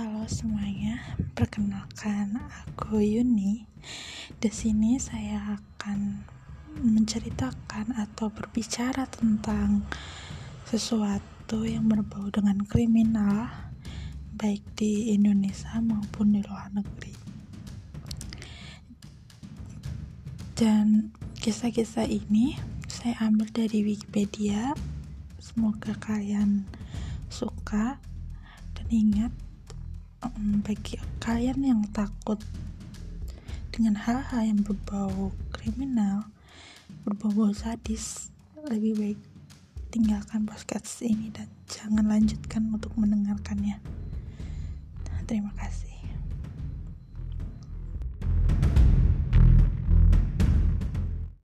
Halo semuanya, perkenalkan aku Yuni. Di sini saya akan menceritakan atau berbicara tentang sesuatu yang berbau dengan kriminal, baik di Indonesia maupun di luar negeri. Dan kisah-kisah ini saya ambil dari Wikipedia. Semoga kalian suka dan ingat bagi kalian yang takut dengan hal-hal yang berbau kriminal, berbau sadis, lebih baik tinggalkan podcast ini dan jangan lanjutkan untuk mendengarkannya. Terima kasih.